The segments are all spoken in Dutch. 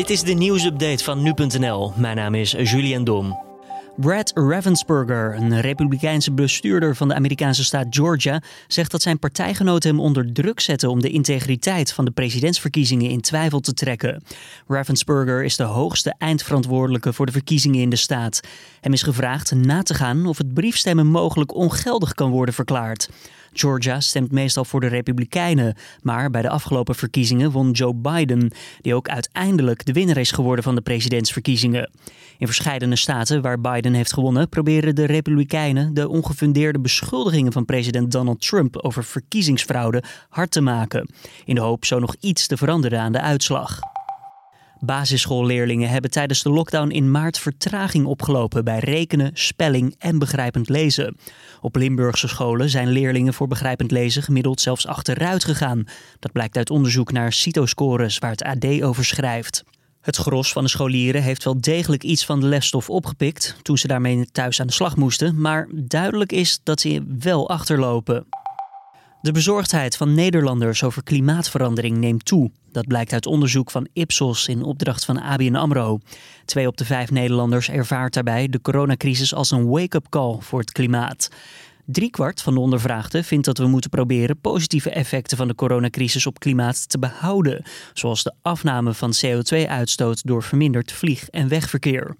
Dit is de nieuwsupdate van nu.nl. Mijn naam is Julian Dom. Brad Ravensburger, een republikeinse bestuurder van de Amerikaanse staat Georgia, zegt dat zijn partijgenoten hem onder druk zetten om de integriteit van de presidentsverkiezingen in twijfel te trekken. Ravensburger is de hoogste eindverantwoordelijke voor de verkiezingen in de staat. Hem is gevraagd na te gaan of het briefstemmen mogelijk ongeldig kan worden verklaard. Georgia stemt meestal voor de Republikeinen, maar bij de afgelopen verkiezingen won Joe Biden, die ook uiteindelijk de winnaar is geworden van de presidentsverkiezingen. In verschillende staten waar Biden heeft gewonnen, proberen de Republikeinen de ongefundeerde beschuldigingen van president Donald Trump over verkiezingsfraude hard te maken, in de hoop zo nog iets te veranderen aan de uitslag. Basisschoolleerlingen hebben tijdens de lockdown in maart vertraging opgelopen bij rekenen, spelling en begrijpend lezen. Op Limburgse scholen zijn leerlingen voor begrijpend lezen gemiddeld zelfs achteruit gegaan. Dat blijkt uit onderzoek naar CITO-scores waar het AD over schrijft. Het gros van de scholieren heeft wel degelijk iets van de lesstof opgepikt toen ze daarmee thuis aan de slag moesten, maar duidelijk is dat ze wel achterlopen. De bezorgdheid van Nederlanders over klimaatverandering neemt toe. Dat blijkt uit onderzoek van Ipsos in opdracht van ABN AMRO. Twee op de vijf Nederlanders ervaart daarbij de coronacrisis als een wake-up call voor het klimaat. Driekwart van de ondervraagden vindt dat we moeten proberen positieve effecten van de coronacrisis op klimaat te behouden, zoals de afname van CO2-uitstoot door verminderd vlieg- en wegverkeer.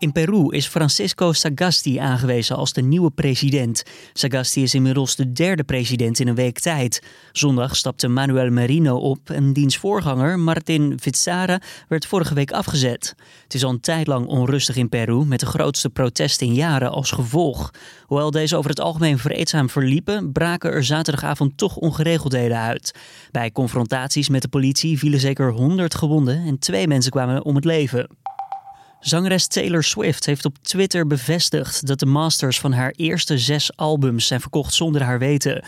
In Peru is Francisco Sagasti aangewezen als de nieuwe president. Sagasti is inmiddels de derde president in een week tijd. Zondag stapte Manuel Merino op en diens voorganger Martin Vizcarra werd vorige week afgezet. Het is al een tijd lang onrustig in Peru met de grootste protesten in jaren als gevolg. Hoewel deze over het algemeen vreedzaam verliepen, braken er zaterdagavond toch ongeregeldheden uit. Bij confrontaties met de politie vielen zeker 100 gewonden en twee mensen kwamen om het leven. Zangeres Taylor Swift heeft op Twitter bevestigd dat de masters van haar eerste zes albums zijn verkocht zonder haar weten.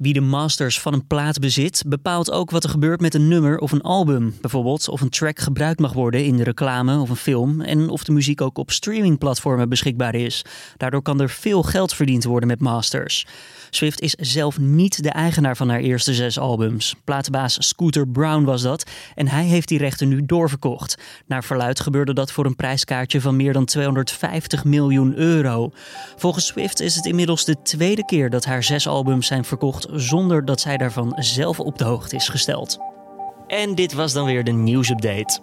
Wie de masters van een plaat bezit, bepaalt ook wat er gebeurt met een nummer of een album. Bijvoorbeeld of een track gebruikt mag worden in de reclame of een film en of de muziek ook op streamingplatformen beschikbaar is. Daardoor kan er veel geld verdiend worden met masters. Swift is zelf niet de eigenaar van haar eerste zes albums. Platenbaas Scooter Brown was dat en hij heeft die rechten nu doorverkocht. Naar verluid gebeurde dat voor een prijskaartje van meer dan 250 miljoen euro. Volgens Swift is het inmiddels de tweede keer dat haar zes albums zijn verkocht zonder dat zij daarvan zelf op de hoogte is gesteld. En dit was dan weer de nieuwsupdate.